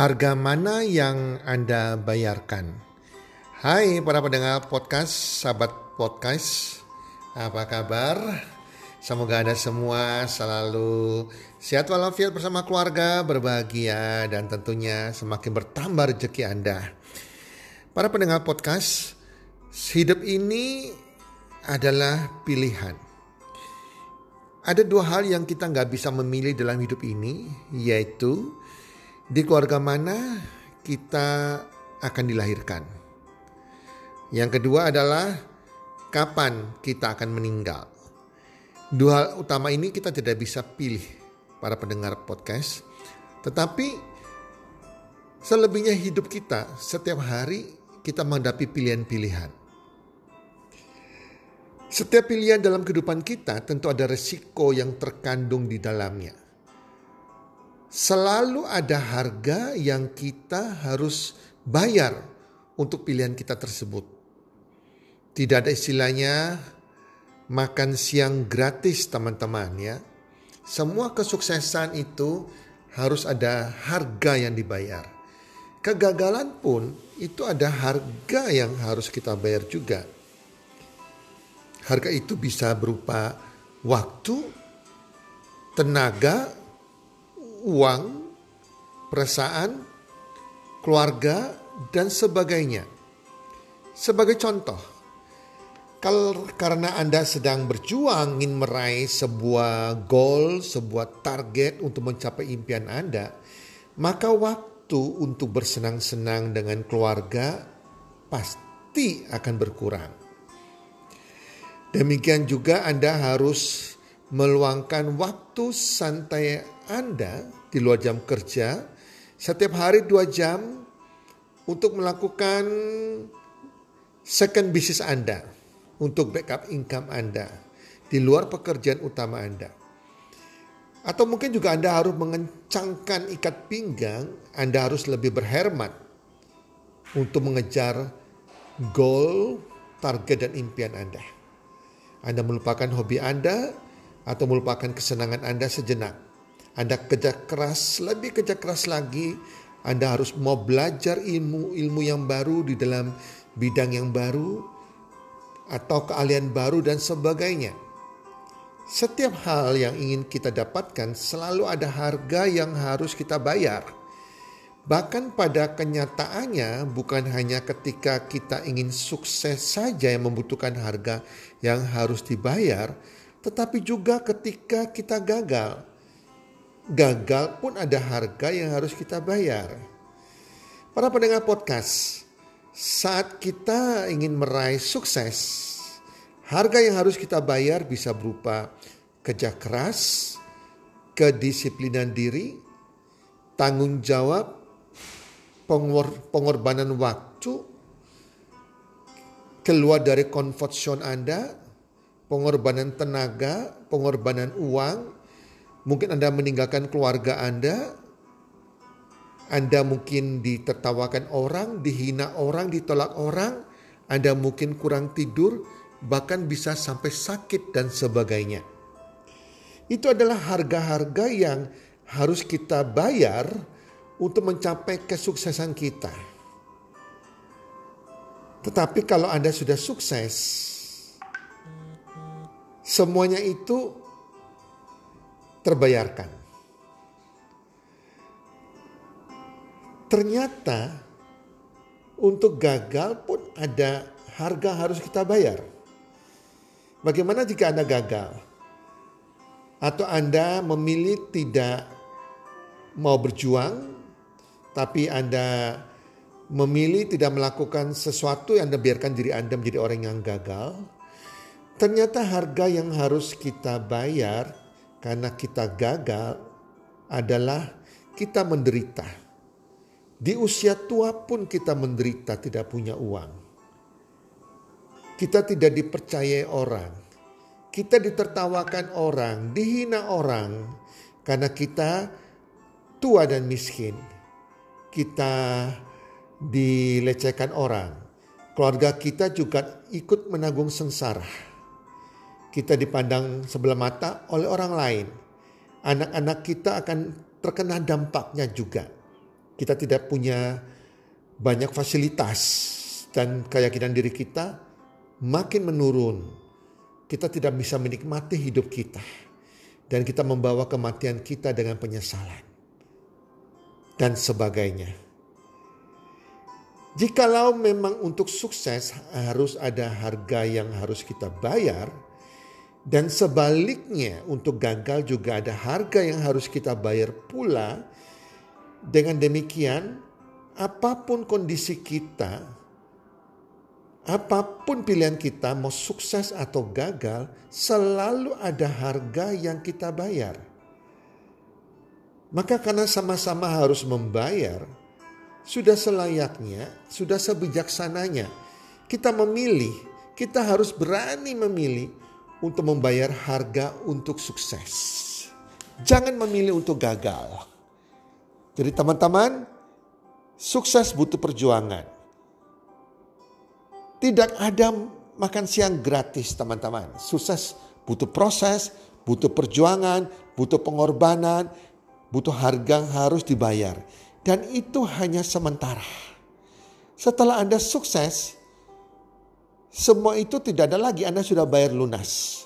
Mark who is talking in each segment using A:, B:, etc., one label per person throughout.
A: Harga mana yang Anda bayarkan? Hai para pendengar podcast, sahabat podcast, apa kabar? Semoga Anda semua selalu sehat walafiat bersama keluarga, berbahagia, dan tentunya semakin bertambah rezeki Anda. Para pendengar podcast, hidup ini adalah pilihan. Ada dua hal yang kita nggak bisa memilih dalam hidup ini, yaitu di keluarga mana kita akan dilahirkan. Yang kedua adalah kapan kita akan meninggal. Dua hal utama ini kita tidak bisa pilih para pendengar podcast. Tetapi selebihnya hidup kita setiap hari kita menghadapi pilihan-pilihan. Setiap pilihan dalam kehidupan kita tentu ada resiko yang terkandung di dalamnya selalu ada harga yang kita harus bayar untuk pilihan kita tersebut. Tidak ada istilahnya makan siang gratis teman-teman ya. Semua kesuksesan itu harus ada harga yang dibayar. Kegagalan pun itu ada harga yang harus kita bayar juga. Harga itu bisa berupa waktu, tenaga, uang, perasaan, keluarga, dan sebagainya. Sebagai contoh, karena Anda sedang berjuang ingin meraih sebuah goal, sebuah target untuk mencapai impian Anda, maka waktu untuk bersenang-senang dengan keluarga pasti akan berkurang. Demikian juga Anda harus meluangkan waktu santai Anda di luar jam kerja setiap hari dua jam untuk melakukan second business Anda untuk backup income Anda di luar pekerjaan utama Anda. Atau mungkin juga Anda harus mengencangkan ikat pinggang, Anda harus lebih berhemat untuk mengejar goal, target dan impian Anda. Anda melupakan hobi Anda, atau melupakan kesenangan Anda sejenak. Anda kerja keras, lebih kerja keras lagi. Anda harus mau belajar ilmu-ilmu yang baru di dalam bidang yang baru atau keahlian baru dan sebagainya. Setiap hal yang ingin kita dapatkan selalu ada harga yang harus kita bayar. Bahkan pada kenyataannya bukan hanya ketika kita ingin sukses saja yang membutuhkan harga yang harus dibayar, tetapi juga ketika kita gagal. Gagal pun ada harga yang harus kita bayar. Para pendengar podcast, saat kita ingin meraih sukses, harga yang harus kita bayar bisa berupa kerja keras, kedisiplinan diri, tanggung jawab, pengorbanan waktu, keluar dari comfort Anda, pengorbanan tenaga, pengorbanan uang. Mungkin Anda meninggalkan keluarga Anda. Anda mungkin ditertawakan orang, dihina orang, ditolak orang. Anda mungkin kurang tidur, bahkan bisa sampai sakit dan sebagainya. Itu adalah harga-harga yang harus kita bayar untuk mencapai kesuksesan kita. Tetapi kalau Anda sudah sukses, semuanya itu terbayarkan. Ternyata untuk gagal pun ada harga harus kita bayar. Bagaimana jika Anda gagal? Atau Anda memilih tidak mau berjuang, tapi Anda memilih tidak melakukan sesuatu yang Anda biarkan diri Anda menjadi orang yang gagal, ternyata harga yang harus kita bayar karena kita gagal adalah kita menderita. Di usia tua pun kita menderita tidak punya uang. Kita tidak dipercayai orang. Kita ditertawakan orang, dihina orang karena kita tua dan miskin. Kita dilecehkan orang. Keluarga kita juga ikut menanggung sengsara. Kita dipandang sebelah mata oleh orang lain. Anak-anak kita akan terkena dampaknya juga. Kita tidak punya banyak fasilitas dan keyakinan diri kita makin menurun. Kita tidak bisa menikmati hidup kita. Dan kita membawa kematian kita dengan penyesalan dan sebagainya. Jikalau memang untuk sukses harus ada harga yang harus kita bayar, dan sebaliknya untuk gagal juga ada harga yang harus kita bayar pula. Dengan demikian, apa pun kondisi kita, apa pun pilihan kita, mau sukses atau gagal, selalu ada harga yang kita bayar. Maka karena sama-sama harus membayar, sudah selayaknya, sudah sebijaksananya kita memilih, kita harus berani memilih untuk membayar harga untuk sukses. Jangan memilih untuk gagal. Jadi teman-teman, sukses butuh perjuangan. Tidak ada makan siang gratis teman-teman. Sukses butuh proses, butuh perjuangan, butuh pengorbanan, butuh harga harus dibayar. Dan itu hanya sementara. Setelah Anda sukses, semua itu tidak ada lagi, Anda sudah bayar lunas.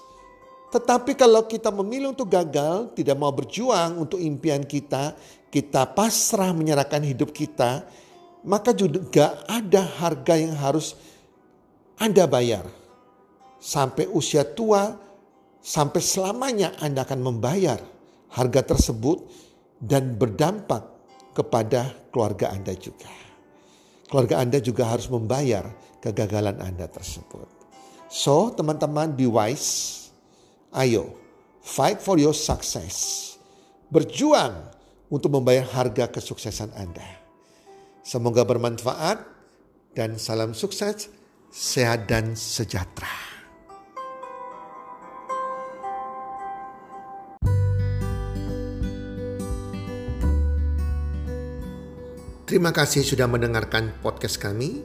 A: Tetapi kalau kita memilih untuk gagal, tidak mau berjuang untuk impian kita, kita pasrah menyerahkan hidup kita, maka juga ada harga yang harus Anda bayar. Sampai usia tua, sampai selamanya Anda akan membayar harga tersebut dan berdampak kepada keluarga Anda juga. Keluarga Anda juga harus membayar kegagalan Anda tersebut. So, teman-teman, be wise. Ayo, fight for your success. Berjuang untuk membayar harga kesuksesan Anda. Semoga bermanfaat dan salam sukses, sehat dan sejahtera. Terima kasih sudah mendengarkan podcast kami.